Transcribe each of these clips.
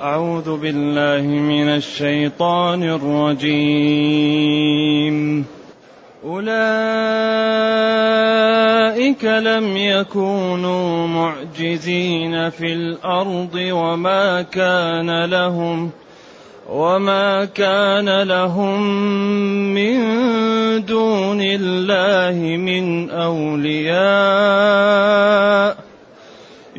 أعوذ بالله من الشيطان الرجيم. أولئك لم يكونوا معجزين في الأرض وما كان لهم وما كان لهم من دون الله من أولياء.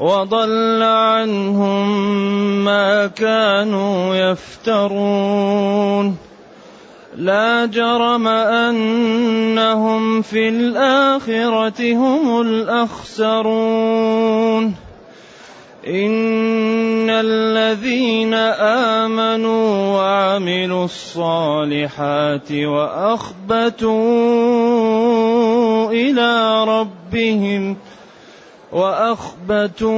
وضل عنهم ما كانوا يفترون. لا جرم أنهم في الآخرة هم الأخسرون. إن الذين آمنوا وعملوا الصالحات وأخبتوا إلى ربهم وأخبتوا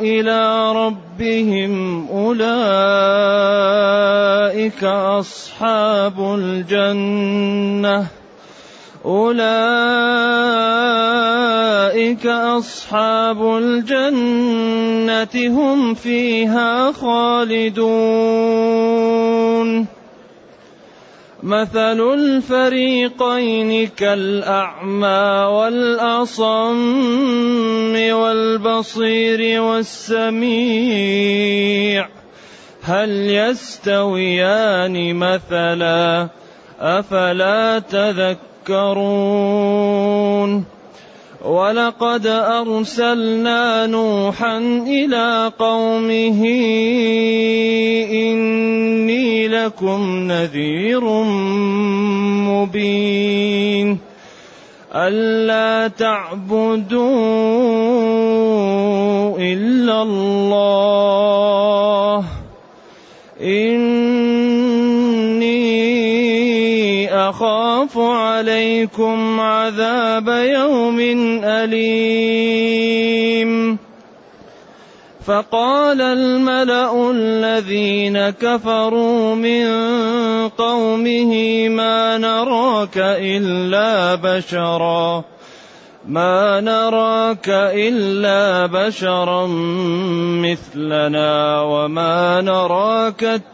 إلى ربهم أولئك أصحاب الجنة. أولئك أصحاب الجنة هم فيها خالدون. مثل الفريقين كالأعمى والأصم والبصير والسميع. هل يستويان مثلا أفلا تذكرون؟ ولقد أرسلنا نوحا إلى قومه إني لكم نذير مبين ألا تعبدوا إلا الله أخاف عليكم عذاب يوم أليم. فقال الملأ الذين كفروا من قومه ما نراك إلا بشرا. ما نراك إلا بشرا مثلنا وما نراك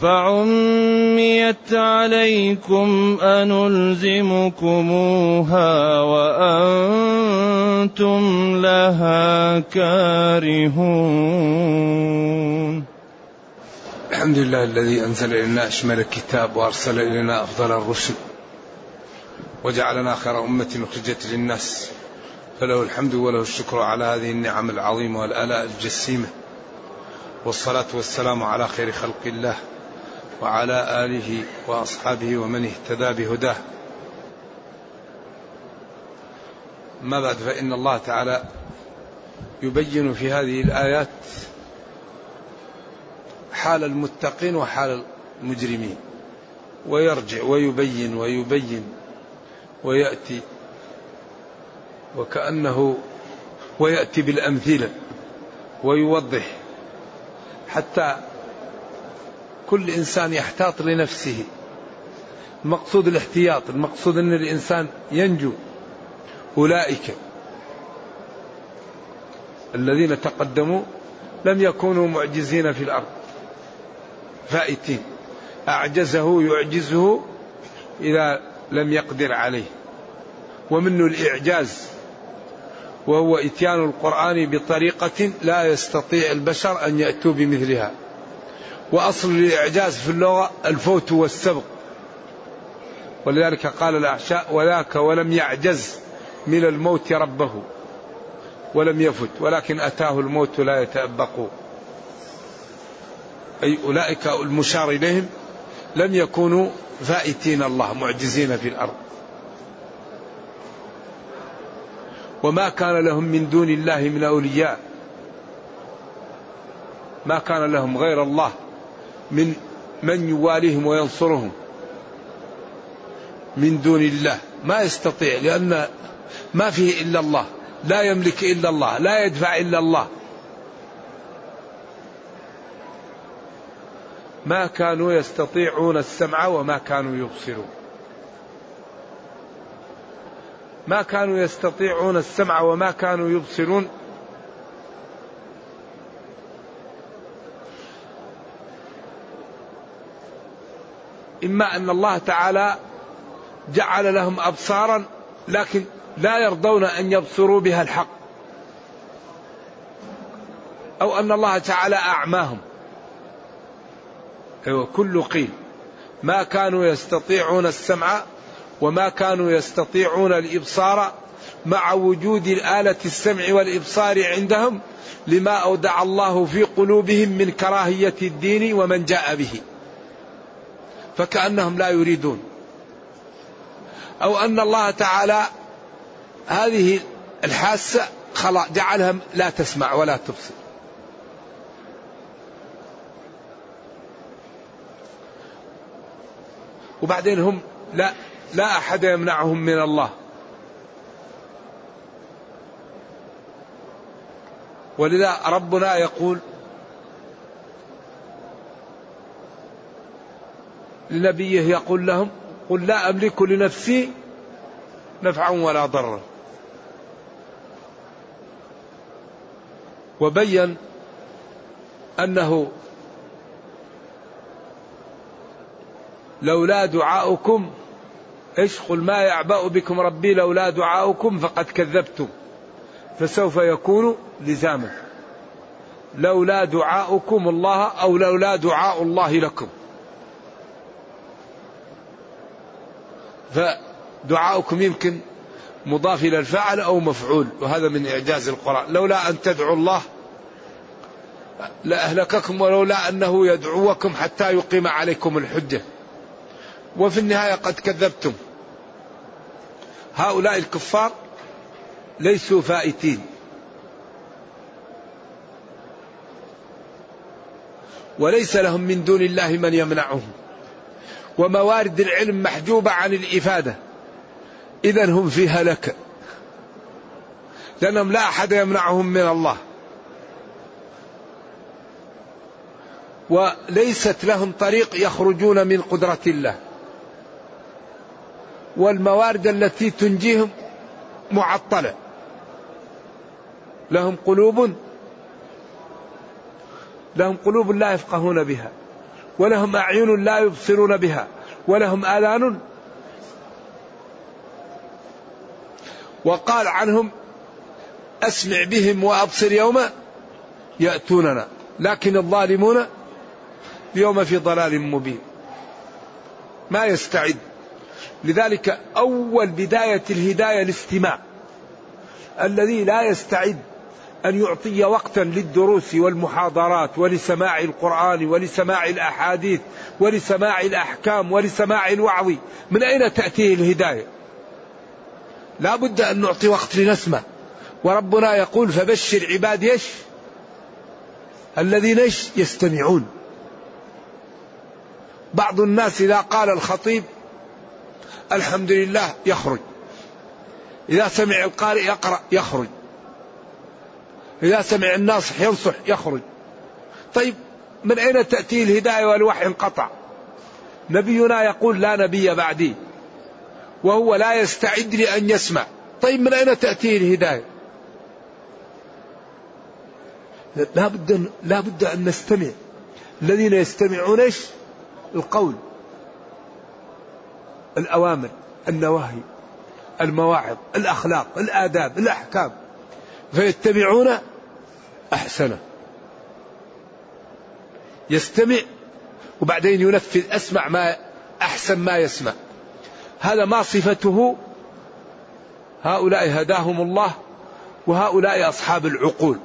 فعميت عليكم أنلزمكموها وأنتم لها كارهون. الحمد لله الذي أنزل إلينا أشمل الكتاب وأرسل إلينا أفضل الرسل وجعلنا خير أمة أخرجت للناس. فله الحمد وله الشكر على هذه النعم العظيمة والآلاء الجسيمة والصلاة والسلام على خير خلق الله. وعلى آله وأصحابه ومن اهتدى بهداه. ما بعد فإن الله تعالى يبين في هذه الآيات حال المتقين وحال المجرمين ويرجع ويبين ويبين ويأتي وكأنه ويأتي بالأمثلة ويوضح حتى كل إنسان يحتاط لنفسه. المقصود الاحتياط المقصود أن الإنسان ينجو. أولئك الذين تقدموا لم يكونوا معجزين في الأرض. فائتين. أعجزه يعجزه إذا لم يقدر عليه. ومنه الإعجاز. وهو إتيان القرآن بطريقة لا يستطيع البشر أن يأتوا بمثلها. وأصل الإعجاز في اللغة الفوت والسبق. ولذلك قال الأعشاء وذاك ولم يعجز من الموت ربه ولم يفت ولكن أتاه الموت لا يتأبق. أي أولئك المشار إليهم لم يكونوا فائتين الله معجزين في الأرض. وما كان لهم من دون الله من أولياء ما كان لهم غير الله. من من يواليهم وينصرهم من دون الله. ما يستطيع لأن ما فيه إلا الله لا يملك إلا الله لا يدفع إلا الله. ما كانوا يستطيعون السمع وما كانوا يبصرون. ما كانوا يستطيعون السمع وما كانوا يبصرون. إما أن الله تعالى جعل لهم أبصارا لكن لا يرضون أن يبصروا بها الحق. أو أن الله تعالى أعماهم. أيوة كل قيل. ما كانوا يستطيعون السمع وما كانوا يستطيعون الإبصار مع وجود الآلة السمع والإبصار عندهم لما أودع الله في قلوبهم من كراهية الدين ومن جاء به. فكأنهم لا يريدون. أو أن الله تعالى هذه الحاسة خلاص جعلها لا تسمع ولا تبصر. وبعدين هم لا لا أحد يمنعهم من الله. ولذا ربنا يقول لنبيه يقول لهم قل لا أملك لنفسي نفعا ولا ضرا. وبين أنه لولا دعاؤكم إيش؟ قل ما يعبأ بكم ربي لولا دعاؤكم فقد كذبتم. فسوف يكون لزاما. لولا دعاؤكم الله أو لولا دعاء الله لكم. فدعاؤكم يمكن مضاف إلى الفعل أو مفعول وهذا من إعجاز القرآن. لولا أن تدعوا الله لأهلككم ولولا أنه يدعوكم حتى يقيم عليكم الحجة. وفي النهاية قد كذبتم. هؤلاء الكفار ليسوا فائتين. وليس لهم من دون الله من يمنعهم. وموارد العلم محجوبة عن الإفادة. إذا هم في هلكة لأنهم لا أحد يمنعهم من الله. وليست لهم طريق يخرجون من قدرة الله. والموارد التي تنجيهم معطلة. لهم قلوب لهم قلوب لا يفقهون بها. ولهم أعين لا يبصرون بها ولهم آذان وقال عنهم أسمع بهم وأبصر يوم يأتوننا لكن الظالمون اليوم في ضلال مبين ما يستعد لذلك أول بداية الهداية الاستماع الذي لا يستعد أن يعطي وقتا للدروس والمحاضرات ولسماع القرآن ولسماع الأحاديث ولسماع الأحكام ولسماع الوعظ. من أين تأتيه الهداية؟ لا بد أن نعطي وقت لنسمع. وربنا يقول فبشر عبادي إيش؟ الذين يستمعون. بعض الناس إذا قال الخطيب الحمد لله يخرج. إذا سمع القارئ يقرأ يخرج. إذا سمع الناصح ينصح يخرج. طيب من أين تأتي الهداية والوحي انقطع؟ نبينا يقول لا نبي بعدي وهو لا يستعد لأن يسمع. طيب من أين تأتيه الهداية؟ لا بد لا بد أن نستمع. الذين يستمعون إيش؟ القول الأوامر النواهي المواعظ الأخلاق الآداب الأحكام. فيتبعون احسنه يستمع وبعدين ينفذ أسمع ما أحسن ما يسمع. هذا ما صفته؟ هؤلاء هداهم الله وهؤلاء أصحاب العقول.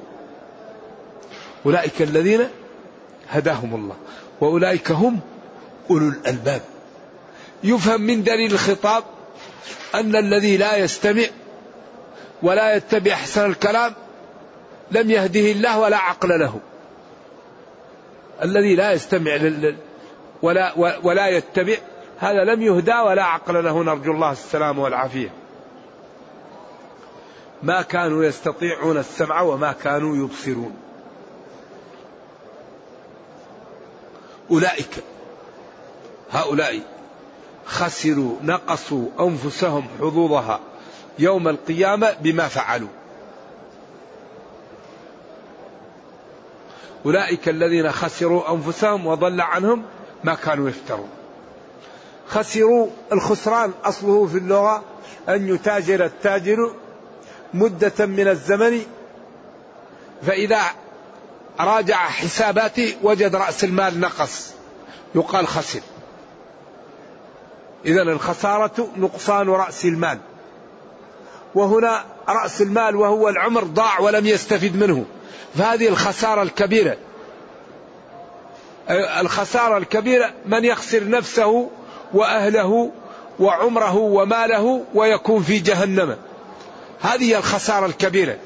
أولئك الذين هداهم الله وأولئك هم أولو الألباب. يفهم من دليل الخطاب أن الذي لا يستمع ولا يتبع أحسن الكلام لم يهده الله ولا عقل له. الذي لا يستمع ولا ولا يتبع. هذا لم يهدى ولا عقل له. نرجو الله السلام والعافية. ما كانوا يستطيعون السمع وما كانوا يبصرون. أولئك هؤلاء خسروا نقصوا أنفسهم حظوظها يوم القيامة بما فعلوا. أولئك الذين خسروا أنفسهم وضل عنهم ما كانوا يفترون. خسروا الخسران أصله في اللغة أن يتاجر التاجر مدة من الزمن فإذا راجع حساباته وجد رأس المال نقص يقال خسر. إذا الخسارة نقصان رأس المال. وهنا رأس المال وهو العمر ضاع ولم يستفد منه. فهذه الخسارة الكبيرة. الخسارة الكبيرة من يخسر نفسه وأهله وعمره وماله ويكون في جهنم. هذه الخسارة الكبيرة.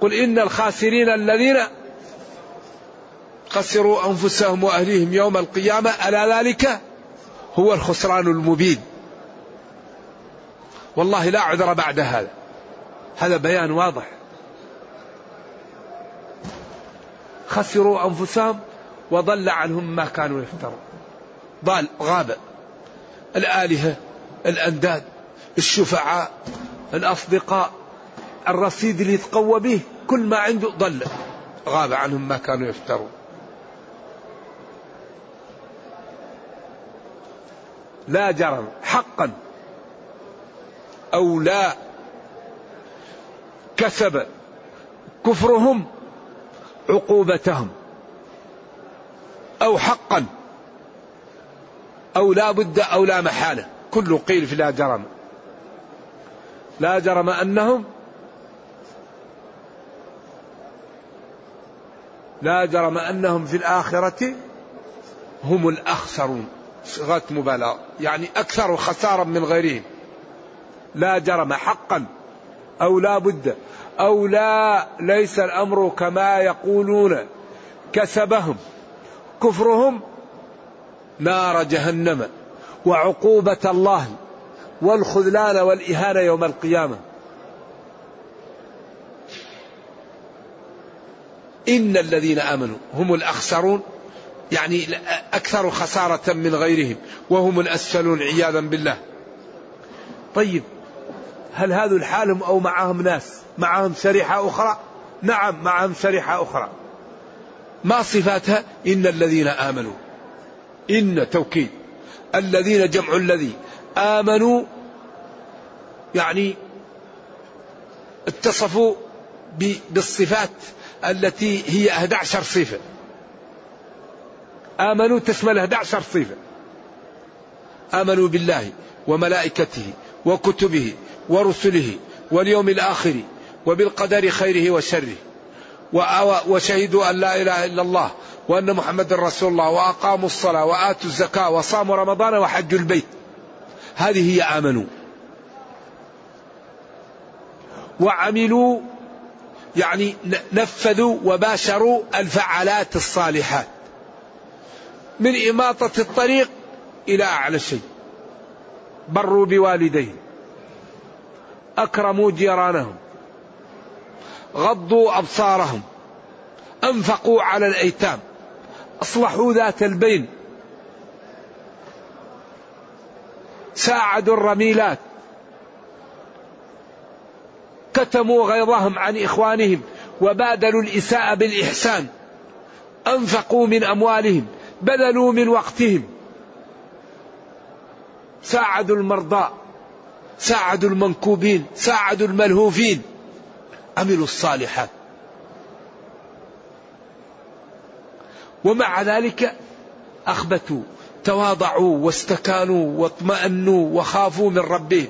قل إن الخاسرين الذين خسروا أنفسهم وأهليهم يوم القيامة ألا ذلك هو الخسران المبين. والله لا عذر بعد هذا. هذا بيان واضح. خسروا أنفسهم وضل عنهم ما كانوا يفترون. ضال غاب الآلهة الأنداد الشفعاء الأصدقاء الرصيد اللي يتقوى به كل ما عنده ضل. غاب عنهم ما كانوا يفترون. لا جرم. حقا. أو لا. كسب. كفرهم. عقوبتهم أو حقا أو لا بد أو لا محالة. كله قيل في لا جرم. لا جرم أنهم لا جرم أنهم في الآخرة هم الأخسرون. صيغة مبالغة يعني أكثر خسارا من غيرهم. لا جرم حقا أو لا بد أو لا ليس الأمر كما يقولون. كسبهم كفرهم نار جهنم وعقوبة الله والخذلان والإهانة يوم القيامة. إن الذين آمنوا هم الأخسرون يعني أكثر خسارة من غيرهم وهم الأسفلون عياذا بالله. طيب هل هذا الحال أو معهم ناس؟ معهم شريحة أخرى. نعم معهم شريحة أخرى. ما صفاتها؟ إن الذين آمنوا. إن توكيد. الذين جمع الذي. آمنوا يعني اتصفوا بالصفات التي هي 11 صفة. آمنوا تشمل 11 صفة. آمنوا بالله وملائكته وكتبه ورسله واليوم الآخر وبالقدر خيره وشره. وشهدوا أن لا إله إلا الله وأن محمد رسول الله وأقاموا الصلاة وآتوا الزكاة وصاموا رمضان وحجوا البيت. هذه هي آمنوا. وعملوا يعني نفذوا وباشروا الفعالات الصالحات. من إماطة الطريق إلى أعلى شيء. بروا بوالديهم أكرموا جيرانهم. غضوا أبصارهم أنفقوا على الأيتام أصلحوا ذات البين. ساعدوا الرميلات. كتموا غيظهم عن إخوانهم وبادلوا الإساءة بالإحسان. أنفقوا من أموالهم بذلوا من وقتهم. ساعدوا المرضى ساعدوا المنكوبين ساعدوا الملهوفين. عملوا الصالحات. ومع ذلك أخبتوا تواضعوا واستكانوا واطمأنوا وخافوا من ربهم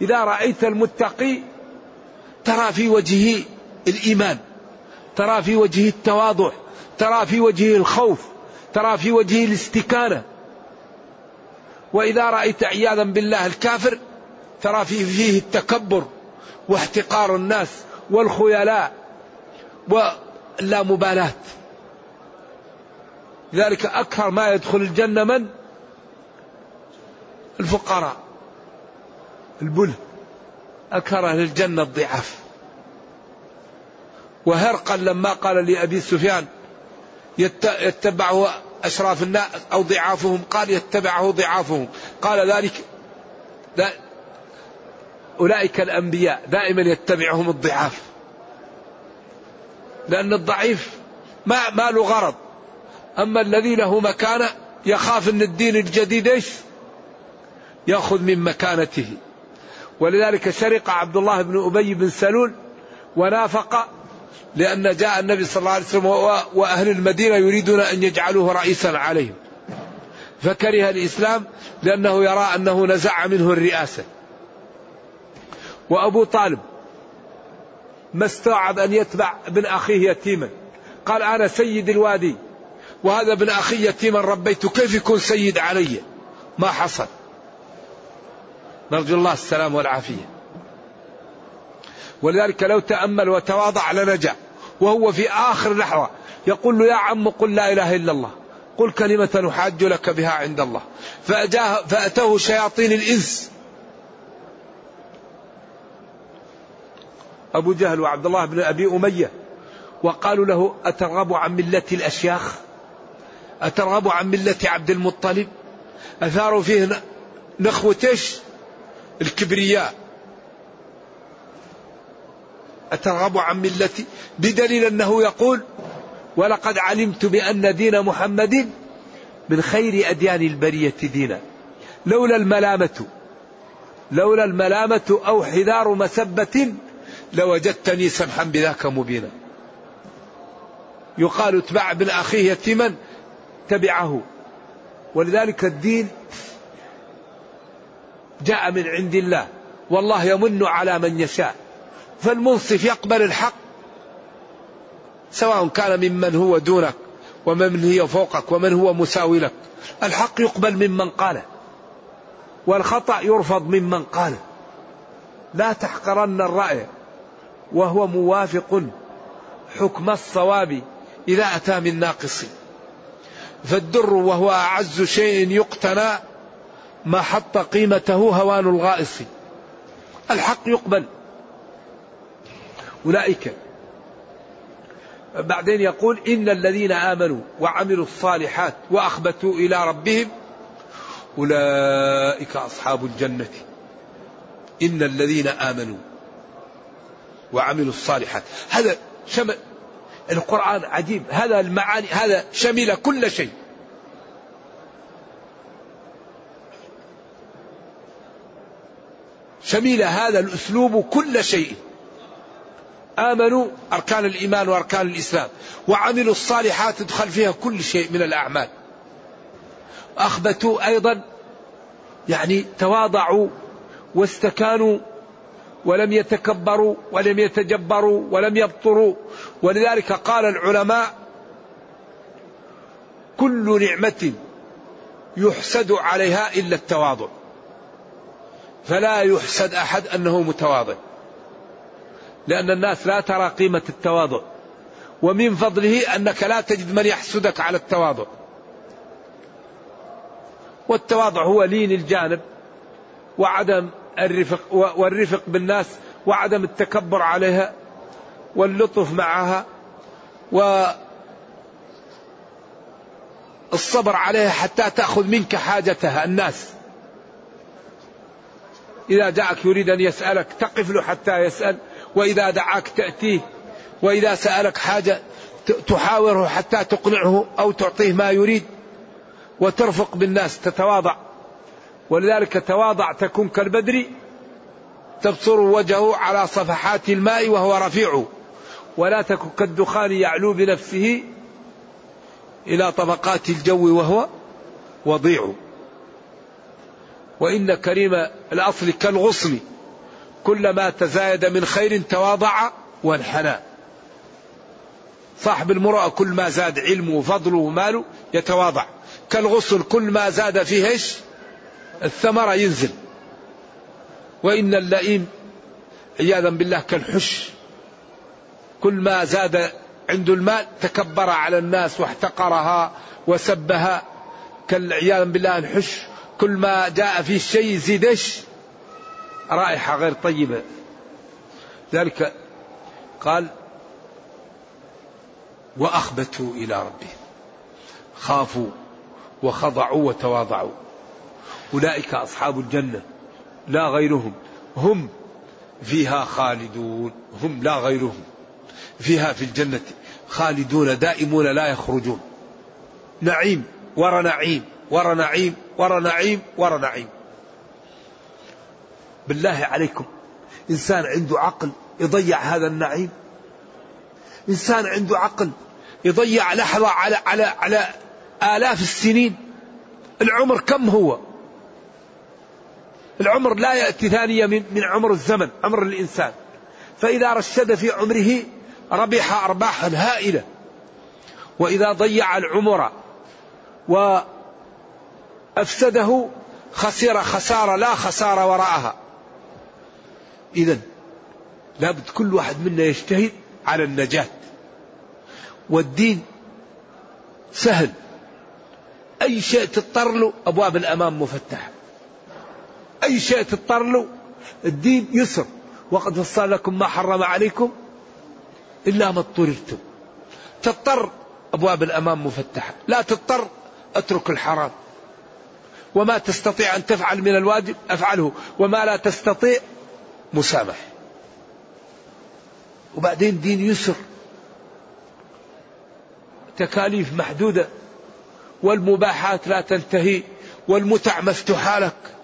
إذا رأيت المتقي ترى في وجهه الإيمان ترى في وجهه التواضع ترى في وجهه الخوف ترى في وجهه الاستكانة. وإذا رأيت عياذا بالله الكافر ترى فيه, فيه التكبر. واحتقار الناس والخيلاء واللامبالاة لذلك أكثر ما يدخل الجنة من؟ الفقراء. البله أكثر أهل الجنة الضعاف. وهرقل لما قال لأبي سفيان يتبعه أشراف الناس أو ضعافهم؟ قال يتبعه ضعافهم. قال ذلك أولئك الأنبياء دائما يتبعهم الضعاف. لأن الضعيف ما ما له غرض. أما الذي له مكانة يخاف أن الدين الجديد إيش؟ يأخذ من مكانته. ولذلك سرق عبد الله بن أبي بن سلول ونافق لأن جاء النبي صلى الله عليه وسلم وأهل المدينة يريدون أن يجعلوه رئيسا عليهم. فكره الإسلام لأنه يرى أنه نزع منه الرئاسة. وأبو طالب ما استوعب أن يتبع ابن أخيه يتيما. قال أنا سيد الوادي وهذا ابن أخي يتيما ربيته كيف يكون سيد علي؟ ما حصل. نرجو الله السلام والعافية. ولذلك لو تأمل وتواضع لنجا وهو في آخر لحظة يقول له يا عم قل لا إله إلا الله قل كلمة نحاج لك بها عند الله. فأتاه شياطين الإنس. أبو جهل وعبد الله بن أبي أمية وقالوا له أترغب عن ملة الأشياخ؟ أترغب عن ملة عبد المطلب؟ أثاروا فيه نخوة إيش؟ الكبرياء. أترغب عن ملتي بدليل أنه يقول ولقد علمت بأن دين محمد من خير أديان البرية دينا. لولا الملامة لولا الملامة أو حذار مسبة لوجدتني سمحا بذاك مبينا. يقال اتبع ابن أخيه يتيما تبعه. ولذلك الدين جاء من عند الله. والله يمن على من يشاء. فالمنصف يقبل الحق. سواء كان ممن هو دونك ومن هي فوقك ومن هو مساوي لك. الحق يقبل ممن قاله. والخطأ يرفض ممن قاله. لا تحقرن الرأي. وهو موافق حكم الصواب إذا أتى من ناقص. فالدر وهو أعز شيء يقتنى ما حط قيمته هوان الغائص. الحق يقبل. أولئك. بعدين يقول إن الذين آمنوا وعملوا الصالحات وأخبتوا إلى ربهم أولئك أصحاب الجنة. إن الذين آمنوا وعملوا الصالحات. هذا شمل القرآن عجيب. هذا المعاني هذا شمل كل شيء. شمل هذا الأسلوب كل شيء. آمنوا أركان الإيمان وأركان الإسلام. وعملوا الصالحات تدخل فيها كل شيء من الأعمال. أخبتوا أيضا يعني تواضعوا واستكانوا ولم يتكبروا ولم يتجبروا ولم يبطروا. ولذلك قال العلماء كل نعمة يحسد عليها إلا التواضع. فلا يحسد أحد أنه متواضع. لأن الناس لا ترى قيمة التواضع. ومن فضله أنك لا تجد من يحسدك على التواضع. والتواضع هو لين الجانب وعدم الرفق والرفق بالناس وعدم التكبر عليها واللطف معها والصبر عليها حتى تأخذ منك حاجتها الناس. إذا جاءك يريد أن يسألك تقف له حتى يسأل وإذا دعاك تأتيه وإذا سألك حاجة تحاوره حتى تقنعه أو تعطيه ما يريد. وترفق بالناس تتواضع. ولذلك تواضع تكون كالبدر تبصر وجهه على صفحات الماء وهو رفيع. ولا تكن كالدخان يعلو بنفسه إلى طبقات الجو وهو وضيع. وإن كريم الأصل كالغصن كلما تزايد من خير تواضع وانحنى. صاحب المرأة كل ما زاد علمه وفضله وماله يتواضع. كالغصن كل ما زاد فيه إيش؟ الثمرة ينزل. وإن اللئيم عياذا بالله كالحش. كل ما زاد عنده المال تكبر على الناس واحتقرها وسبها. كالعياذا بالله الحش. كل ما جاء فيه شيء يزيد إيش؟ رائحة غير طيبة. ذلك قال وأخبتوا إلى ربهم. خافوا وخضعوا وتواضعوا. أولئك أصحاب الجنة لا غيرهم. هم فيها خالدون هم لا غيرهم. فيها في الجنة خالدون دائمون لا يخرجون. نعيم ورا نعيم ورا نعيم ورا نعيم ورا نعيم. بالله عليكم إنسان عنده عقل يضيع هذا النعيم؟ إنسان عنده عقل يضيع لحظة على على على آلاف السنين؟ العمر كم هو؟ العمر لا يأتي ثانية من, من عمر الزمن عمر الإنسان. فإذا رشد في عمره ربح أرباحا هائلة. وإذا ضيع العمر وأفسده خسر خسارة لا خسارة وراءها. إذا لابد كل واحد منا يجتهد على النجاة. والدين سهل. أي شيء تضطر له أبواب الأمام مفتحة. أي شيء تضطر له الدين يسر. وقد فصل لكم ما حرم عليكم إلا ما اضطررتم. تضطر أبواب الأمام مفتحة. لا تضطر اترك الحرام. وما تستطيع أن تفعل من الواجب أفعله. وما لا تستطيع مسامح. وبعدين دين يسر. تكاليف محدودة. والمباحات لا تنتهي. والمتع مفتوحة لك.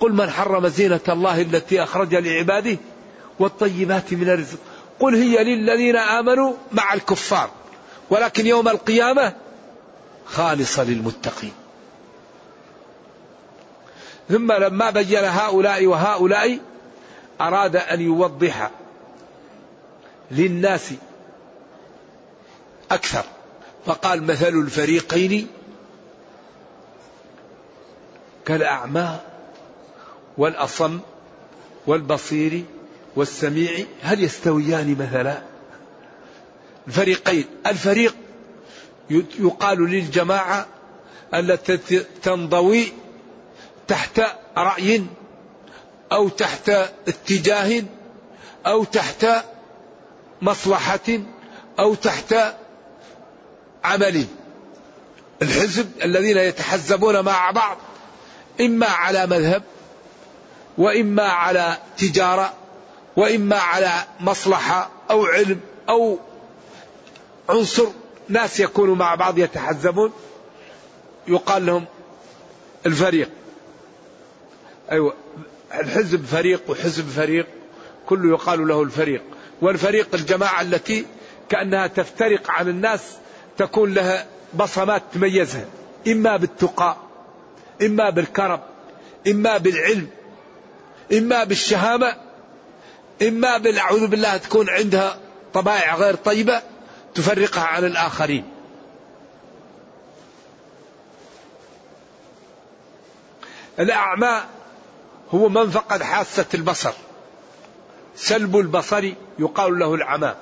قل من حرم زينة الله التي أخرج لعباده والطيبات من الرزق. قل هي للذين آمنوا مع الكفار. ولكن يوم القيامة خالصة للمتقين. ثم لما بين هؤلاء وهؤلاء أراد أن يوضح للناس أكثر. فقال مثل الفريقين كالأعمى والأصم والبصير والسميع هل يستويان مثلا؟ الفريقين الفريق يقال للجماعة التي تنضوي تحت رأي أو تحت اتجاه أو تحت مصلحة أو تحت عمل. الحزب الذين يتحزبون مع بعض إما على مذهب وإما على تجارة وإما على مصلحة أو علم أو عنصر ناس يكونوا مع بعض يتحزبون يقال لهم الفريق. أيوة الحزب فريق وحزب فريق كله يقال له الفريق. والفريق الجماعة التي كأنها تفترق عن الناس تكون لها بصمات تميزها. إما بالتقى إما بالكرم إما بالعلم. إما بالشهامة إما بالأعوذ بالله تكون عندها طبائع غير طيبة تفرقها عن الآخرين. الأعمى هو من فقد حاسة البصر. سلب البصر يقال له العمى.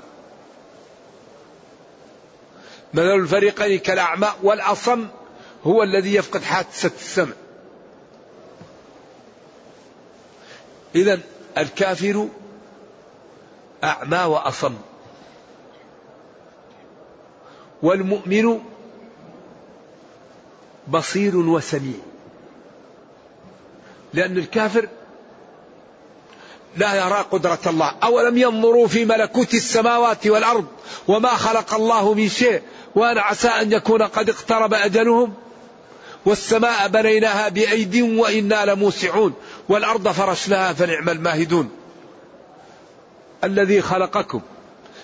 مثل الفريقين كالأعمى والأصم هو الذي يفقد حاسة السمع. إذا الكافر أعمى وأصم. والمؤمن بصير وسميع. لأن الكافر لا يرى قدرة الله. أولم ينظروا في ملكوت السماوات والأرض وما خلق الله من شيء وأن عسى أن يكون قد اقترب أجلهم والسماء بنيناها بأيد وإنا لموسعون. والأرض فرشناها فنعم الماهدون. الذي خلقكم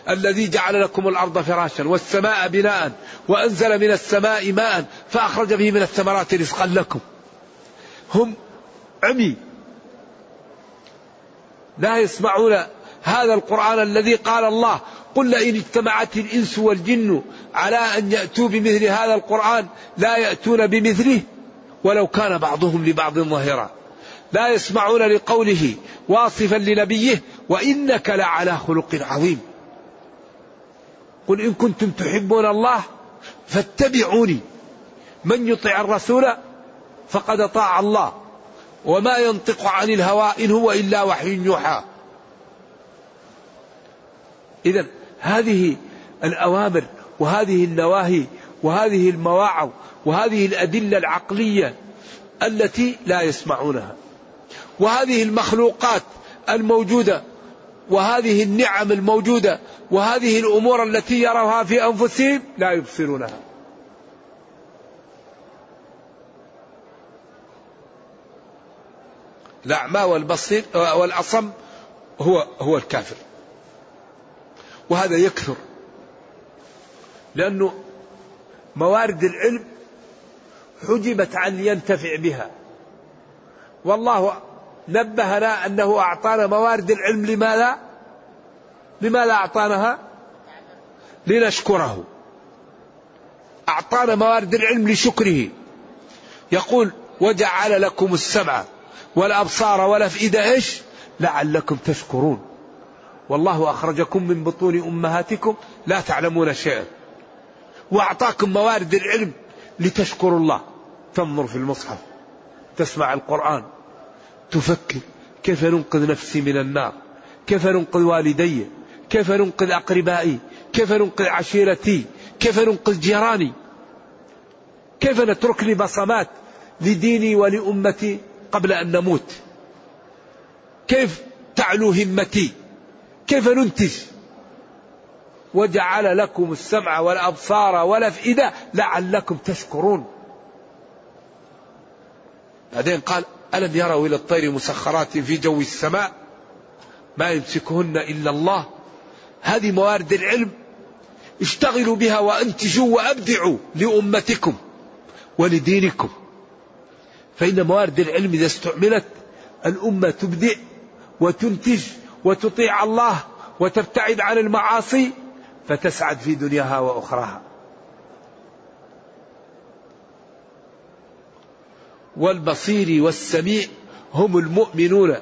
الذي جعل لكم الأرض فراشا والسماء بناء وأنزل من السماء ماء فأخرج به من الثمرات رزقا لكم. هم عمي. لا يسمعون هذا القرآن الذي قال الله قل لئن اجتمعت الإنس والجن على أن يأتوا بمثل هذا القرآن لا يأتون بمثله ولو كان بعضهم لبعض ظهيرا لا يسمعون لقوله واصفا لنبيه وإنك لعلى خلق عظيم. قل إن كنتم تحبون الله فاتبعوني. من يطع الرسول فقد اطاع الله. وما ينطق عن الهوى إن هو إلا وحي يوحى. إذا هذه الأوامر وهذه النواهي وهذه المواعظ وهذه الأدلة العقلية التي لا يسمعونها. وهذه المخلوقات الموجودة وهذه النعم الموجودة وهذه الأمور التي يروها في أنفسهم لا يبصرونها. الأعمى والبصير والأصم هو هو الكافر. وهذا يكثر لأنه موارد العلم حجبت عن ينتفع بها. والله نبهنا أنه أعطانا موارد العلم لماذا؟ لماذا أعطاناها لنشكره. أعطانا موارد العلم لشكره. يقول وجعل لكم السمع والأبصار والأفئدة إيش؟ لعلكم تشكرون. والله أخرجكم من بطون أمهاتكم لا تعلمون شيئا. وأعطاكم موارد العلم لتشكروا الله. تنظر في المصحف تسمع القرآن. تفكر كيف ننقذ نفسي من النار؟ كيف ننقذ والدي؟ كيف ننقذ أقربائي؟ كيف ننقذ عشيرتي؟ كيف ننقذ جيراني؟ كيف نترك لي بصمات لديني ولأمتي قبل أن نموت؟ كيف تعلو همتي؟ كيف ننتج؟ وجعل لكم السمع والأبصار والأفئدة لعلكم تشكرون. بعدين قال ألم يروا إلى الطير مسخرات في جو السماء؟ ما يمسكهن إلا الله. هذه موارد العلم اشتغلوا بها وأنتجوا وأبدعوا لأمتكم ولدينكم. فإن موارد العلم إذا استعملت الأمة تبدع وتنتج وتطيع الله وتبتعد عن المعاصي فتسعد في دنياها وأخراها. والبصير والسميع هم المؤمنون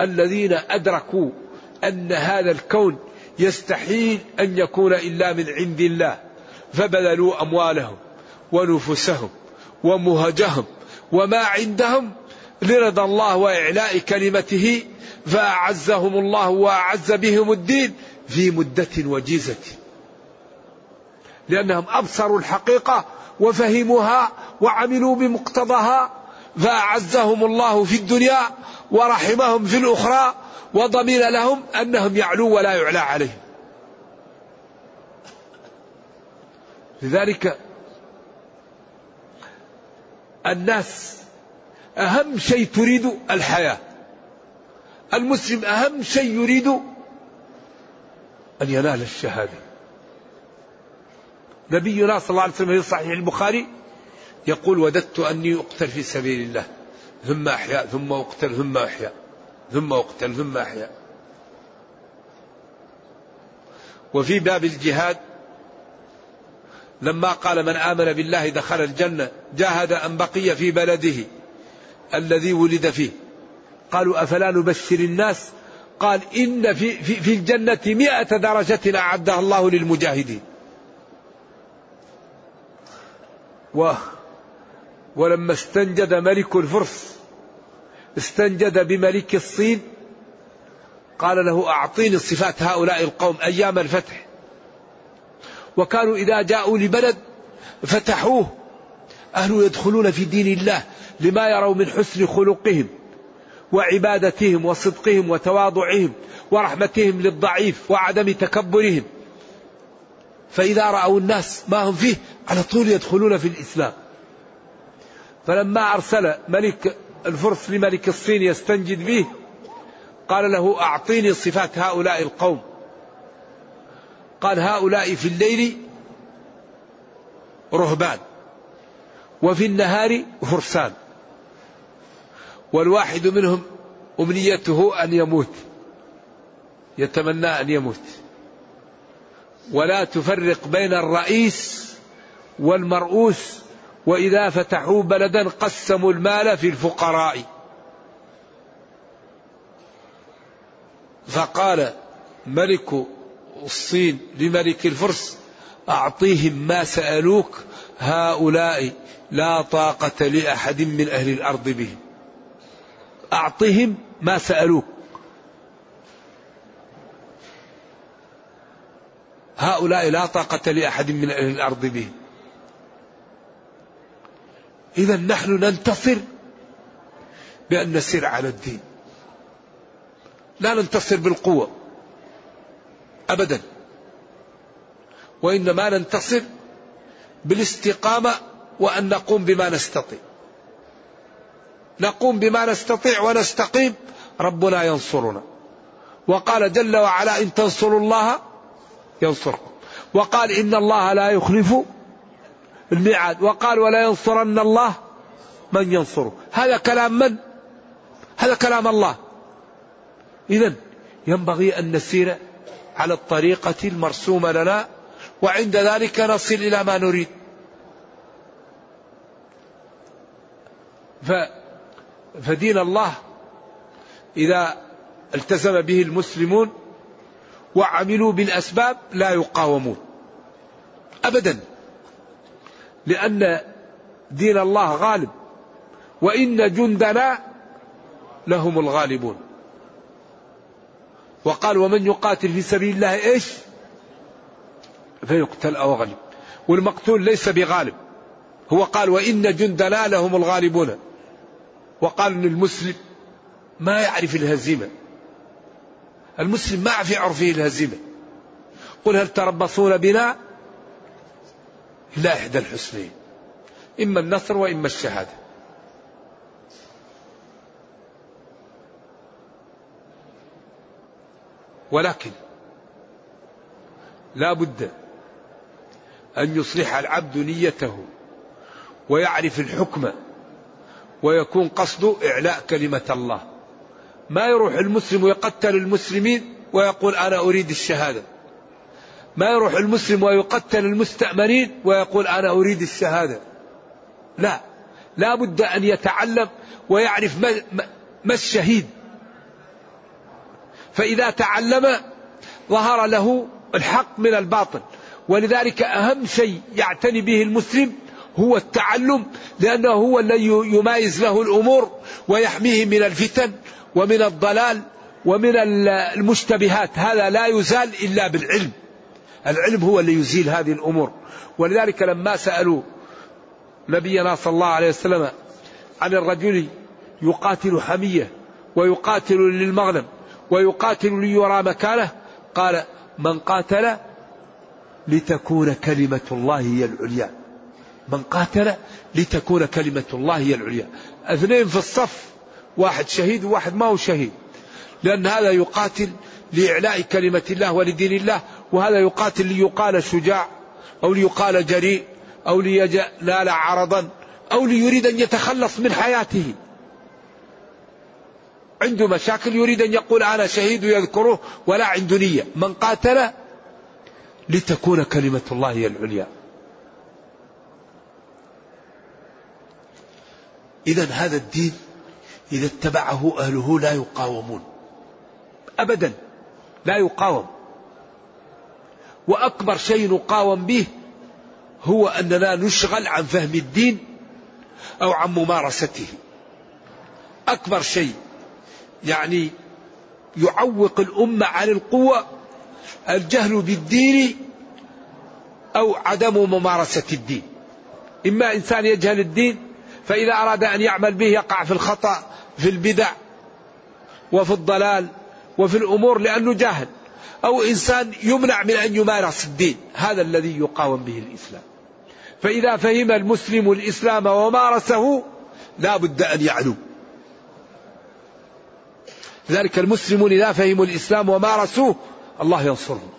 الذين أدركوا أن هذا الكون يستحيل أن يكون إلا من عند الله فبذلوا أموالهم ونفوسهم ومهجهم وما عندهم لرضا الله وإعلاء كلمته فأعزهم الله وأعز بهم الدين في مدة وجيزة. لأنهم أبصروا الحقيقة وفهموها وعملوا بمقتضاها فأعزهم الله في الدنيا ورحمهم في الأخرى وضمن لهم أنهم يعلو ولا يعلى عليهم. لذلك الناس أهم شيء تريد الحياة. المسلم أهم شيء يريد أن ينال الشهادة. نبينا صلى الله عليه وسلم في صحيح البخاري يقول وددت أني أقتل في سبيل الله ثم أحيا ثم أقتل ثم أحيا ثم أقتل ثم أحيا. وفي باب الجهاد لما قال من آمن بالله دخل الجنة جاهد أن بقي في بلده الذي ولد فيه. قالوا أفلا نبشر الناس؟ قال إن في, في, في الجنة مئة درجة أعدها الله للمجاهدين. و ولما استنجد ملك الفرس استنجد بملك الصين قال له أعطيني صفات هؤلاء القوم أيام الفتح. وكانوا إذا جاءوا لبلد فتحوه. أهل يدخلون في دين الله لما يروا من حسن خلقهم وعبادتهم وصدقهم وتواضعهم ورحمتهم للضعيف وعدم تكبرهم. فإذا رأوا الناس ما هم فيه على طول يدخلون في الإسلام. فلما أرسل ملك الفرس لملك الصين يستنجد به قال له أعطيني صفات هؤلاء القوم. قال هؤلاء في الليل رهبان وفي النهار فرسان. والواحد منهم أمنيته أن يموت يتمنى أن يموت. ولا تفرق بين الرئيس والمرؤوس وإذا فتحوا بلدا قسموا المال في الفقراء. فقال ملك الصين لملك الفرس أعطيهم ما سألوك هؤلاء لا طاقة لأحد من أهل الأرض بهم. أعطهم ما سألوك. هؤلاء لا طاقة لأحد من أهل الأرض بهم. إذا نحن ننتصر بأن نسير على الدين. لا ننتصر بالقوة. أبدا. وإنما ننتصر بالاستقامة وأن نقوم بما نستطيع. نقوم بما نستطيع ونستقيم. ربنا ينصرنا. وقال جل وعلا إن تنصروا الله ينصركم. وقال إن الله لا يخلف الميعاد وقال ولا ينصرن الله من ينصره. هذا كلام من؟ هذا كلام الله. إذا ينبغي أن نسير على الطريقة المرسومة لنا وعند ذلك نصل إلى ما نريد. ف فدين الله إذا التزم به المسلمون وعملوا بالأسباب لا يقاومون. أبدا. لأن دين الله غالب وإن جندنا لهم الغالبون. وقال ومن يقاتل في سبيل الله إيش؟ فيقتل أو غلب والمقتول ليس بغالب. هو قال وإن جندنا لهم الغالبون. وقال ان المسلم ما يعرف الهزيمة. المسلم ما في عرفه الهزيمة. قل هل تربصون بنا؟ إلا إحدى الحسنين إما النصر وإما الشهادة. ولكن لا بد أن يصلح العبد نيته ويعرف الحكم ويكون قصده إعلاء كلمة الله. ما يروح المسلم ويقتل المسلمين ويقول أنا أريد الشهادة. ما يروح المسلم ويقتل المستأمرين ويقول أنا أريد الشهادة. لا. لا بد أن يتعلم ويعرف ما, ما الشهيد. فإذا تعلم ظهر له الحق من الباطل. ولذلك أهم شيء يعتني به المسلم هو التعلم لأنه هو الذي يمايز له الأمور ويحميه من الفتن ومن الضلال ومن المشتبهات. هذا لا يزال إلا بالعلم. العلم هو اللي يزيل هذه الأمور. ولذلك لما سألوا نبينا صلى الله عليه وسلم عن الرجل يقاتل حمية ويقاتل للمغنم ويقاتل ليرى مكانه قال من قاتل لتكون كلمة الله هي العليا. من قاتل لتكون كلمة الله هي العليا. اثنين في الصف واحد شهيد وواحد ما هو شهيد. لأن هذا يقاتل لإعلاء كلمة الله ولدين الله وهذا يقاتل ليقال شجاع أو ليقال جريء أو لينال عرضا أو ليريد أن يتخلص من حياته. عنده مشاكل يريد أن يقول أنا شهيد يذكره ولا عنده نية. من قاتل لتكون كلمة الله هي العليا. إذا هذا الدين إذا اتبعه أهله لا يقاومون. أبدا. لا يقاوم. وأكبر شيء نقاوم به هو أننا نشغل عن فهم الدين أو عن ممارسته. أكبر شيء يعني يعوق الأمة عن القوة الجهل بالدين أو عدم ممارسة الدين. إما إنسان يجهل الدين فإذا أراد أن يعمل به يقع في الخطأ في البدع وفي الضلال وفي الأمور لأنه جاهل. أو إنسان يمنع من أن يمارس الدين. هذا الذي يقاوم به الإسلام. فإذا فهم المسلم الإسلام ومارسه لا بد أن يعلو لذلك المسلمون إذا فهموا الإسلام ومارسوه الله ينصرهم.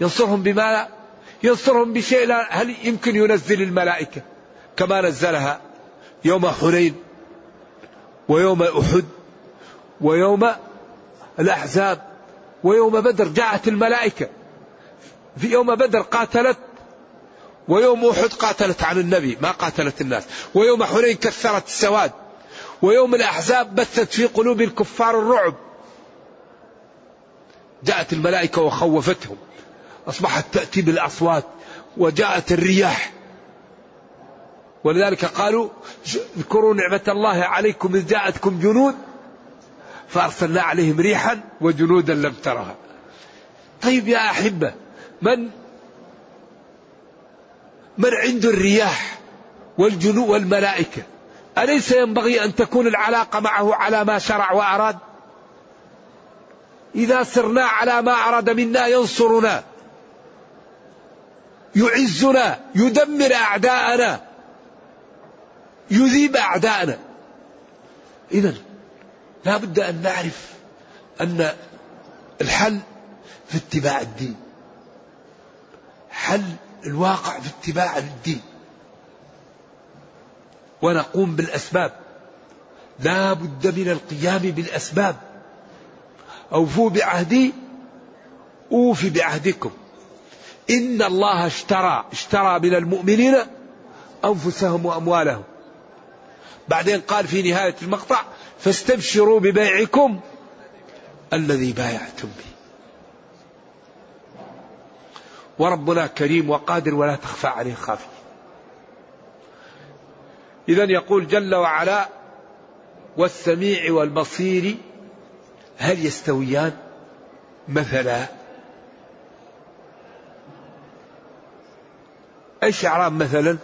ينصرهم بما؟ ينصرهم بشيء لا هل يمكن ينزل الملائكة؟ كما نزلها يوم حنين ويوم أحد ويوم الأحزاب. ويوم بدر جاءت الملائكة. في يوم بدر قاتلت ويوم أحد قاتلت عن النبي ما قاتلت الناس. ويوم حنين كثرت السواد. ويوم الأحزاب بثت في قلوب الكفار الرعب. جاءت الملائكة وخوفتهم. أصبحت تأتي بالأصوات وجاءت الرياح. ولذلك قالوا اذكروا نعمة الله عليكم إذ جاءتكم جنود. فأرسلنا عليهم ريحا وجنودا لم ترها. طيب يا أحبة من من عنده الرياح والجنود والملائكة؟ أليس ينبغي أن تكون العلاقة معه على ما شرع وأراد؟ إذا سرنا على ما أراد منا ينصرنا يعزنا يدمر أعداءنا يذيب أعداءنا. إذا لا بد أن نعرف أن الحل في اتباع الدين. حل الواقع في اتباع الدين. ونقوم بالأسباب. لا بد من القيام بالأسباب. أوفوا بعهدي أوفي بعهدكم. إن الله اشترى اشترى من المؤمنين أنفسهم وأموالهم. بعدين قال في نهاية المقطع فاستبشروا ببيعكم الذي بايعتم به. وربنا كريم وقادر ولا تخفى عليه خافية إذا يقول جل وعلا والسميع والبصير هل يستويان؟ مثلا إيش أعراب مثلا؟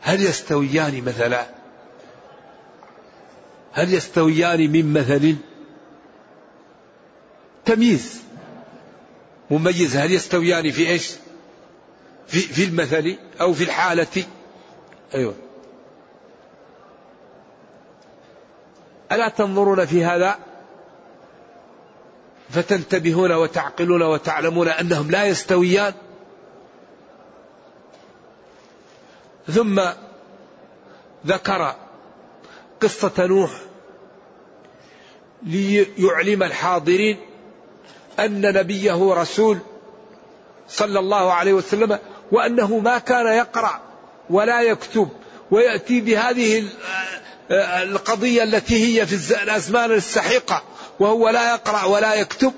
هل يستويان مثلا؟ هل يستويان من مثل تمييز مميز؟ هل يستويان في إيش؟ في, في المثل أو في الحالة؟ أيوه. ألا تنظرون في هذا؟ فتنتبهون وتعقلون وتعلمون أنهم لا يستويان. ثم ذكر قصة نوح ليعلم الحاضرين أن نبيه رسول صلى الله عليه وسلم وأنه ما كان يقرأ ولا يكتب ويأتي بهذه القضية التي هي في الأزمان السحيقة وهو لا يقرأ ولا يكتب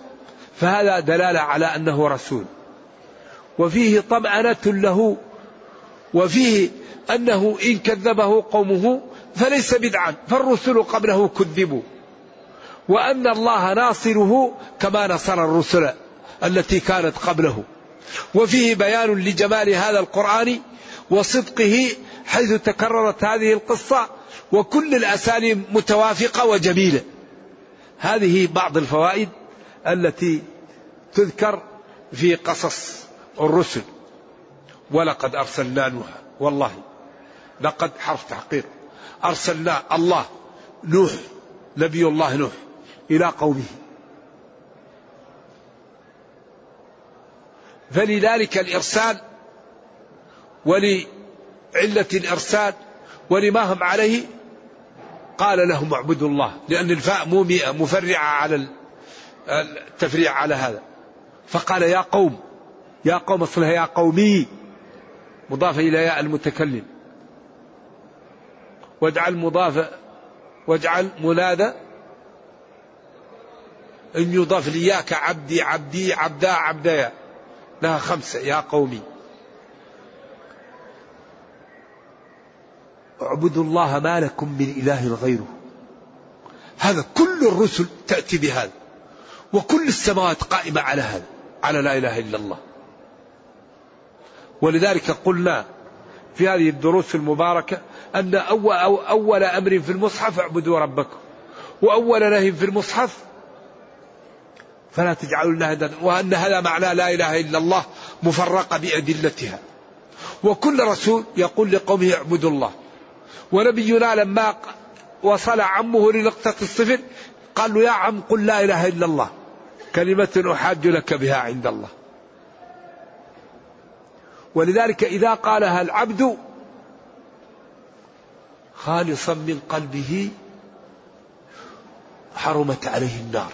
فهذا دلالة على أنه رسول. وفيه طمأنة له وفيه أنه إن كذبه قومه فليس بدعا فالرسل قبله كذبوا. وأن الله ناصره كما نصر الرسل التي كانت قبله. وفيه بيان لجمال هذا القرآن وصدقه حيث تكررت هذه القصة وكل الأساليب متوافقة وجميلة. هذه بعض الفوائد التي تذكر في قصص الرسل. ولقد أرسلنا نوحا والله لقد حرف تحقيق. أرسلنا الله نوح نبي الله نوح. إلى قومه. فلذلك الإرسال ولعلة الإرسال ولما هم عليه قال لهم اعبدوا الله. لأن الفاء مو مفرعة على التفريع على هذا. فقال يا قوم يا قوم اصلها يا قومي. مضافة إلى ياء المتكلم. واجعل مضاف واجعل منادى إن يضاف لياك عبدي عبدي عبدا عبدايا لها خمسة يا قومي. اعبدوا الله ما لكم من إله غيره. هذا كل الرسل تأتي بهذا وكل السماوات قائمة على هذا على لا إله إلا الله. ولذلك قلنا في هذه الدروس المباركة أن أول, أو أول أمر في المصحف اعبدوا ربكم وأول نهي في المصحف فلا تجعلوا الله وأن هذا معنى لا إله إلا الله مفرقة بأدلتها. وكل رسول يقول لقومه اعبدوا الله. ونبينا لما وصل عمه لنقطة الصفر قال له يا عم قل لا إله إلا الله. كلمة أحاج لك بها عند الله. ولذلك إذا قالها العبد خالصا من قلبه حرمت عليه النار.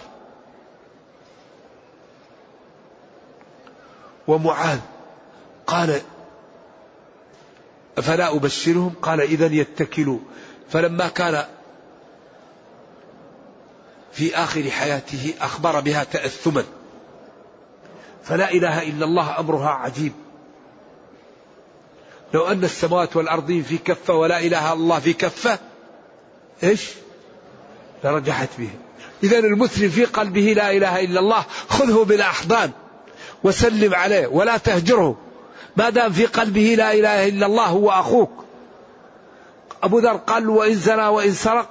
ومعاذ. قال أفلا أبشرهم؟ قال إذا يتكلوا. فلما كان في آخر حياته أخبر بها تأثما. فلا إله إلا الله أمرها عجيب. لو أن السماوات والأرضين في كفة ولا إله إلا الله في كفة إيش؟ لرجحت به إذا المسلم في قلبه لا إله إلا الله خذه بالأحضان. وسلم عليه ولا تهجره. ما دام في قلبه لا إله إلا الله هو أخوك. أبو ذر قال وإن زنى وإن سرق.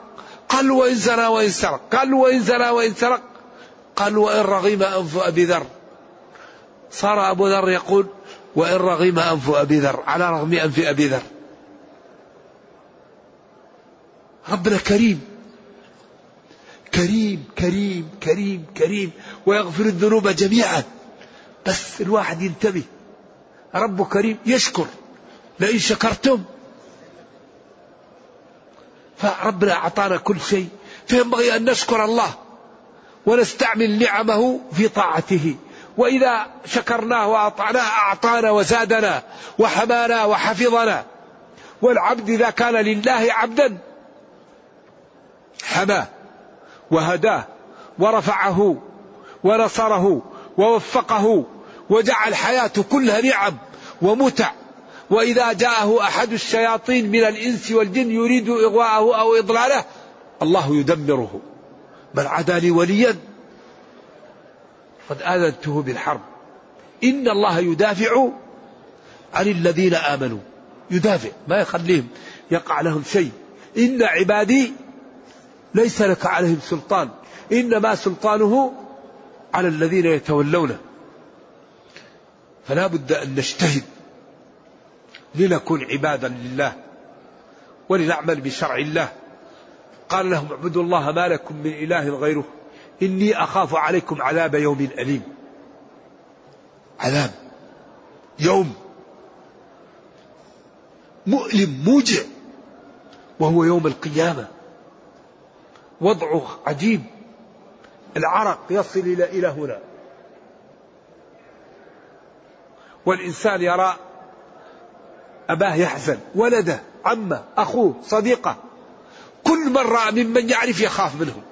قال وإن زنى وإن سرق. قال وإن زنى وإن سرق. قال وإن رغم أنف أبي ذر. صار أبو ذر يقول وإن رغم أنف أبي ذر. على رغم أنف أبي ذر. ربنا كريم. كريم كريم كريم كريم. ويغفر الذنوب جميعا. بس الواحد ينتبه. رب كريم يشكر لئن شكرتم. فربنا أعطانا كل شيء. فينبغي أن نشكر الله ونستعمل نعمه في طاعته. وإذا شكرناه وأطعناه أعطانا وزادنا وحمانا وحفظنا. والعبد إذا كان لله عبدا حماه وهداه ورفعه ونصره ووفقه وجعل حياته كلها نعم ومتع. وإذا جاءه أحد الشياطين من الإنس والجن يريد إغواءه أو إضلاله الله يدمره. من عدا لي وليا قد آذنته بالحرب. إن الله يدافع عن الذين آمنوا. يدافع ما يخليهم يقع لهم شيء. إن عبادي ليس لك عليهم سلطان. إنما سلطانه على الذين يتولونه. فلا بد أن نجتهد لنكون عبادا لله ولنعمل بشرع الله. قال لهم اعبدوا الله ما لكم من إله غيره. إني أخاف عليكم عذاب يوم أليم. عذاب. يوم. مؤلم موجع. وهو يوم القيامة. وضعه عجيب. العرق يصل إلى هنا. والإنسان يرى أباه يحزن ولده عمه أخوه صديقه. كل من رأى ممن يعرف يخاف منهم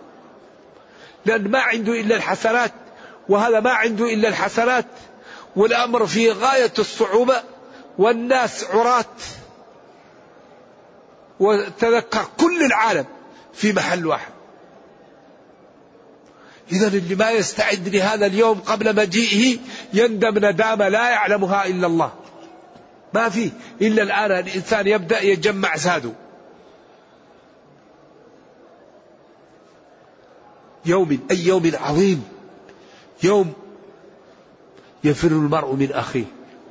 لأن ما عنده إلا الحسنات وهذا ما عنده إلا الحسنات. والأمر في غاية الصعوبة والناس عراة. وتذكر كل العالم في محل واحد. إذا اللي ما يستعد لهذا اليوم قبل مجيئه يندم ندامة لا يعلمها إلا الله. ما في إلا الآن الإنسان يبدأ يجمع زاده يوم أي يوم عظيم. يوم يفر المرء من أخيه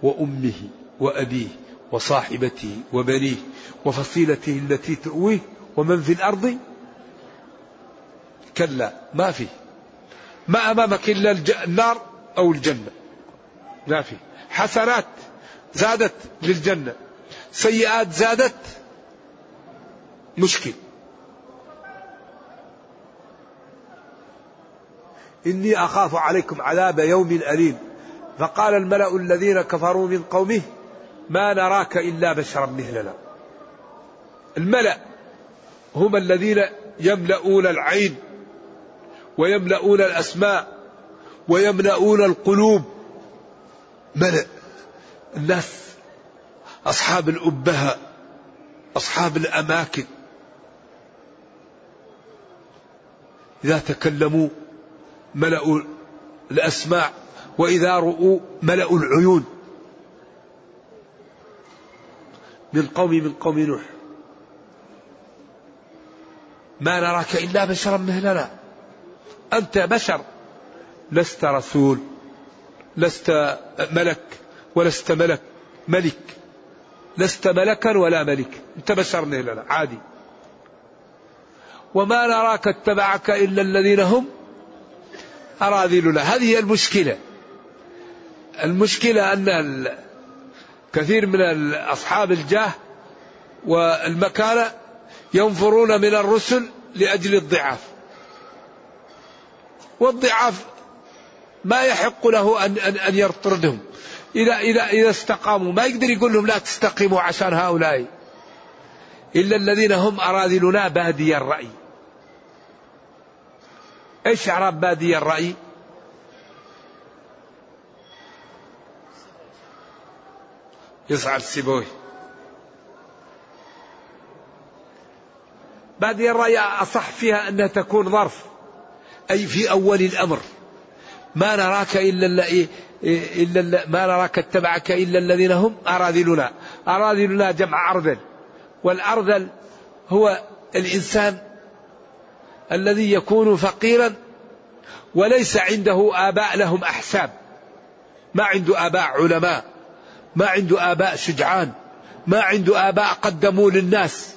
وأمه وأبيه وصاحبته وبنيه وفصيلته التي تؤويه ومن في الأرض؟ كلا ما في. ما أمامك إلا النار أو الجنة. لا في. حسنات زادت للجنة. سيئات زادت مشكل. إني أخاف عليكم عذاب يوم أليم. فقال الملأ الذين كفروا من قومه ما نراك إلا بشرا مثلنا. الملأ هم الذين يملؤون العين. ويملؤون الأسماء ويملؤون القلوب. ملأ الناس أصحاب الأبهة أصحاب الأماكن. إذا تكلموا ملأوا الأسماع وإذا رؤوا ملأوا العيون. من قومي من قوم نوح. ما نراك إلا بشرا مثلنا. أنت بشر لست رسول لست ملك ولست ملك ملك. لست ملكا ولا ملك. أنت بشر مثلنا عادي. وما نراك اتبعك إلا الذين هم اراذلنا هذه هي المشكلة. المشكلة أن كثير من اصحاب الجاه والمكانة ينفرون من الرسل لأجل الضعاف. والضعاف ما يحق له ان ان, أن يطردهم اذا اذا إذا استقاموا ما يقدر يقول لهم لا تستقيموا عشان هؤلاء. إلا الذين هم أراذلنا بادي الرأي. إيش أعراب بادي الرأي؟ يصعد سيبوي. بادي الرأي أصح فيها أنها تكون ظرف. أي في أول الأمر. ما نراك إلا إلا ما نراك اتبعك إلا الذين هم أراذلنا. أراذلنا جمع أرذل. والأرذل هو الإنسان الذي يكون فقيرا وليس عنده آباء لهم أحساب. ما عنده آباء علماء ما عنده آباء شجعان ما عنده آباء قدموا للناس.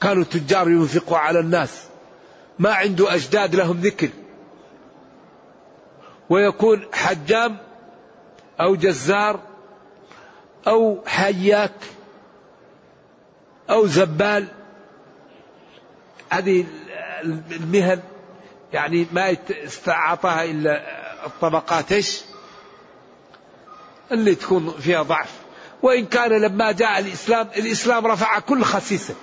كانوا تجار ينفقوا على الناس. ما عنده أجداد لهم ذكر. ويكون حجام أو جزار أو حياك أو زبال. هذه المهن يعني ما استعطاها إلا الطبقات. إيش؟ اللي تكون فيها ضعف. وإن كان لما جاء الإسلام الإسلام رفع كل خسيسة.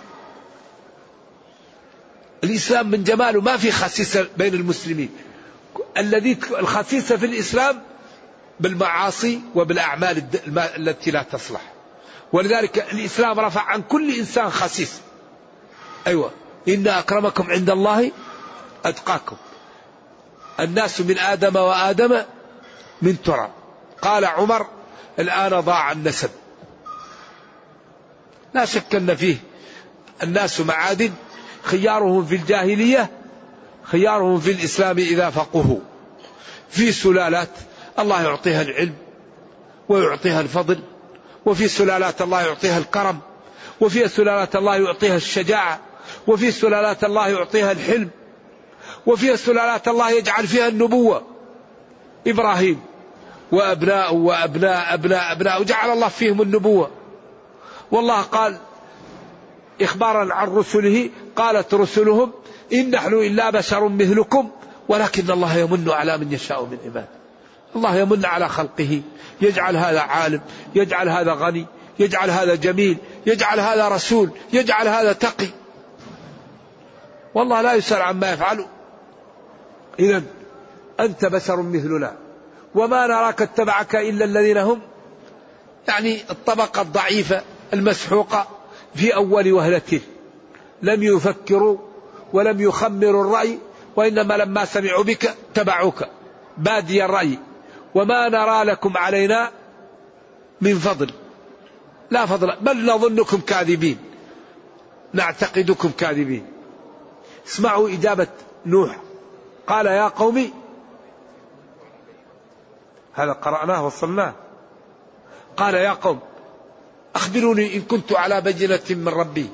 الإسلام من جماله. ما في خسيسة بين المسلمين. الذي الخسيسة في الإسلام بالمعاصي وبالأعمال التي لا تصلح. ولذلك الإسلام رفع عن كل إنسان خسيس. أيوة. إن أكرمكم عند الله أتقاكم. الناس من آدم وآدم من تراب. قال عمر الآن ضاع النسب. لا شك أن فيه الناس معادن. خيارهم في الجاهلية خيارهم في الإسلام إذا فقهوا. في سلالات الله يعطيها العلم ويعطيها الفضل وفي سلالات الله يعطيها الكرم وفي سلالات الله يعطيها الشجاعة وفي سلالات الله يعطيها الحلم وفي سلالات الله يجعل فيها النبوة. إبراهيم وأبناء وأبناء أبناء أبناء وجعل الله فيهم النبوة. والله قال إخبارا عن رسله قالت رسلهم إن نحن إلا بشر مثلكم ولكن الله يمن على من يشاء من عباده الله يمن على خلقه يجعل هذا عالم يجعل هذا غني يجعل هذا جميل يجعل هذا رسول يجعل هذا تقي. والله لا يسأل عما يفعل. إذا أنت بشر مثلنا وما نراك اتبعك إلا الذين هم يعني الطبقة الضعيفة المسحوقة في أول وهلة. لم يفكروا ولم يخمروا الرأي وإنما لما سمعوا بك تبعوك. بادي الرأي. وما نرى لكم علينا من فضل. لا فضل. بل نظنكم كاذبين. نعتقدكم كاذبين. اسمعوا إجابة نوح. قال يا قوم هذا قرأناه وصلناه. قال يا قوم أخبروني إن كنت على بينة من ربي.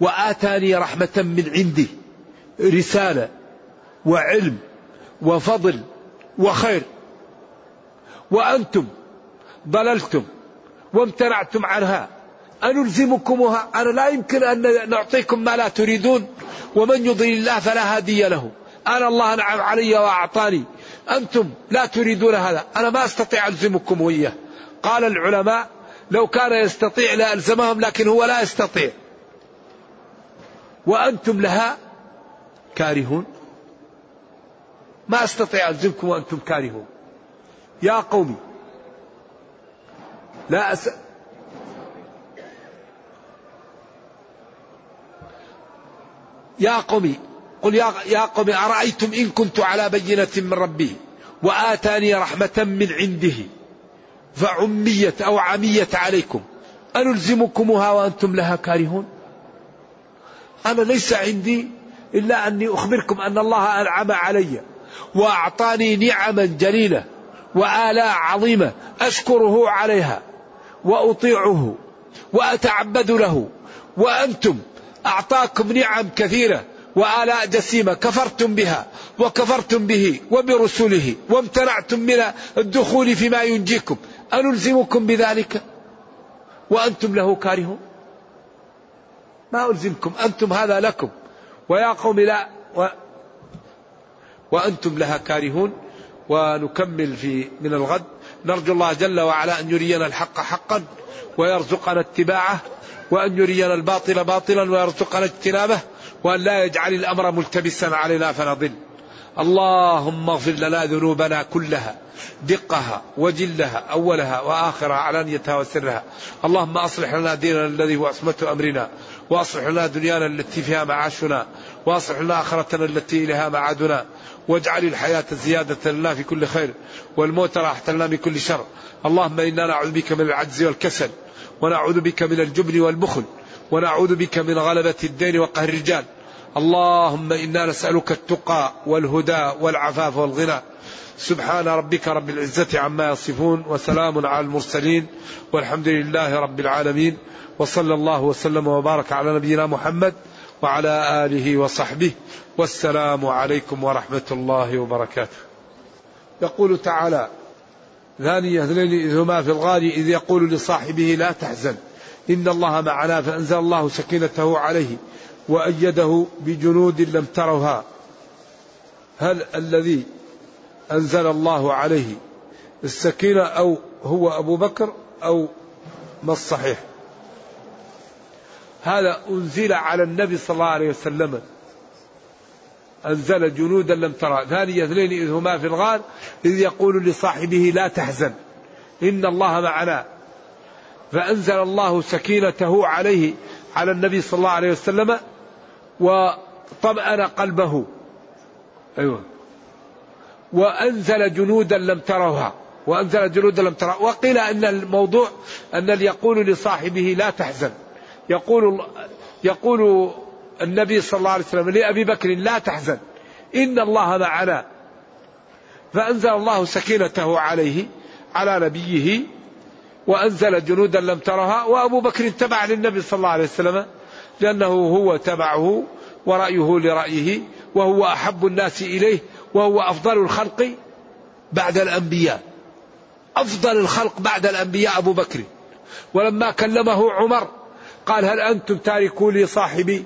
وآتاني رحمة من عندي. رسالة وعلم وفضل وخير. وأنتم ضللتم وامتنعتم عنها. أنلزمكمها؟ أنا لا يمكن أن نعطيكم ما لا تريدون. ومن يضل الله فلا هادي له. أنا الله نعم علي وأعطاني. أنتم لا تريدون هذا. أنا ما أستطيع ألزمكم وإياه قال العلماء لو كان يستطيع لألزمهم لكن هو لا يستطيع. وأنتم لها كارهون. ما أستطيع ألزمكم وأنتم كارهون. يا قومي لا أس... يا قومي قل يا, يا قوم أرأيتم إن كنت على بينة من ربي وآتاني رحمة من عنده فعميت أو عميت عليكم. أنلزمكمها وأنتم لها كارهون؟ أنا ليس عندي إلا أني أخبركم أن الله أنعم علي وأعطاني نعما جليلة وآلاء عظيمة أشكره عليها وأطيعه وأتعبد له وأنتم أعطاكم نعم كثيرة وآلاء جسيمة كفرتم بها وكفرتم به وبرسله وامتنعتم من الدخول فيما ينجيكم أنلزمكم بذلك وأنتم له كارهون ما ألزمكم أنتم هذا لكم. ويا قوم لا و وأنتم لها كارهون. ونكمل في من الغد. نرجو الله جل وعلا أن يرينا الحق حقا ويرزقنا اتباعه وأن يرينا الباطل باطلا ويرزقنا اجتنابه وأن لا يجعل الأمر ملتبسا علينا فنضل. اللهم اغفر لنا ذنوبنا كلها دقها وجلها أولها وآخرها علانيتها وسرها. اللهم أصلح لنا ديننا الذي هو عصمة أمرنا. وأصلح لنا دنيانا التي فيها معاشنا وأصلح لنا آخرتنا التي إليها معادنا واجعل الحياة زيادة لنا في كل خير والموت راحة لنا من كل شر. اللهم إنا نعوذ بك من العجز والكسل ونعوذ بك من الجبن والبخل ونعوذ بك من غلبة الدين وقهر الرجال. اللهم إنا نسألك التقى والهدى والعفاف والغنى. سبحان ربك رب العزة عما يصفون وسلام على المرسلين والحمد لله رب العالمين. وصلى الله وسلم وبارك على نبينا محمد وعلى آله وصحبه. والسلام عليكم ورحمة الله وبركاته. يقول تعالى ثاني اثنين إذ هما في الغار إذ يقول لصاحبه لا تحزن إن الله معنا فأنزل الله سكينته عليه. وأيده بجنود لم تروها. هل الذي أنزل الله عليه السكينة أو هو أبو بكر أو ما الصحيح؟ هذا أنزل على النبي صلى الله عليه وسلم. أنزل جنودا لم ترى. ثاني اثنين إذ هما في الغار إذ يقول لصاحبه لا تحزن إن الله معنا. فأنزل الله سكينته عليه على النبي صلى الله عليه وسلم. وطمأن قلبه. أيوه. وأنزل جنودا لم تروها. وأنزل جنودا لم تروها وقيل أن الموضوع أن يقول لصاحبه لا تحزن. يقول يقول النبي صلى الله عليه وسلم لأبي بكر لا تحزن. إن الله معنا. فأنزل الله سكينته عليه على نبيه وأنزل جنودا لم ترها. وأبو بكر تبع للنبي صلى الله عليه وسلم. لأنه هو تبعه ورأيه لرأيه وهو أحب الناس إليه وهو أفضل الخلق بعد الأنبياء. أفضل الخلق بعد الأنبياء أبو بكر. ولما كلمه عمر قال هل أنتم تاركوا لي صاحبي؟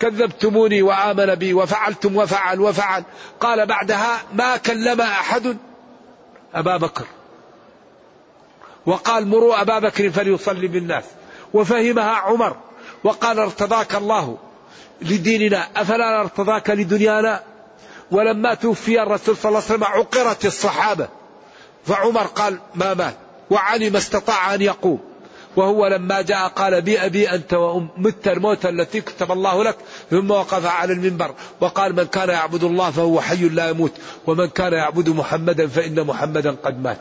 كذبتموني وآمن بي وفعلتم وفعل وفعل. قال بعدها ما كلم أحد أبا بكر. وقال مروا أبا بكر فليصلي بالناس. وفهمها عمر. وقال ارتضاك الله لديننا. أفلا ارتضاك لدنيانا؟ ولما توفي الرسول صلى الله عليه وسلم عقرت الصحابة. فعمر قال ما مات وعلي ما استطاع أن يقوم. وهو لما جاء قال بي أبي أنت وأم مت الموت التي كتب الله لك. ثم وقف على المنبر وقال من كان يعبد الله فهو حي لا يموت. ومن كان يعبد محمدا فإن محمدا قد مات.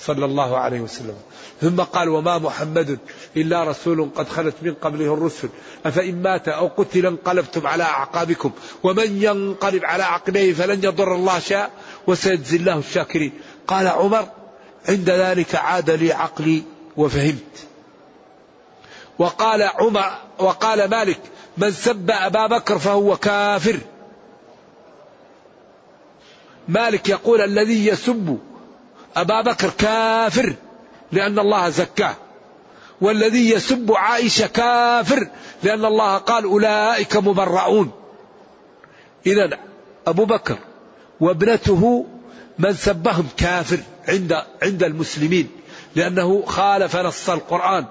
صلى الله عليه وسلم. ثم قال وما محمد إلا رسول قد خلت من قبله الرسل. أفإن مات أو قتل انقلبتم على أعقابكم. ومن ينقلب على عقبيه فلن يضر الله شيئا وسيجزي الله الشاكرين. قال عمر عند ذلك عاد لي عقلي وفهمت. وقال عمر وقال مالك من سب أبا بكر فهو كافر. مالك يقول الذي يسب أبا بكر كافر لأن الله زكاه. والذي يسب عائشة كافر لأن الله قال أولئك مبرعون إذا أبو بكر وابنته من سبهم كافر عند عند المسلمين لأنه خالف نص القرآن.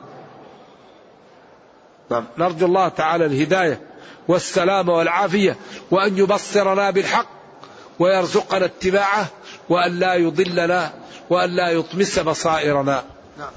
نرجو الله تعالى الهداية والسلامة والعافية وأن يبصرنا بالحق ويرزقنا اتباعه وأن لا يضلنا وأن لا يطمس بصائرنا. نعم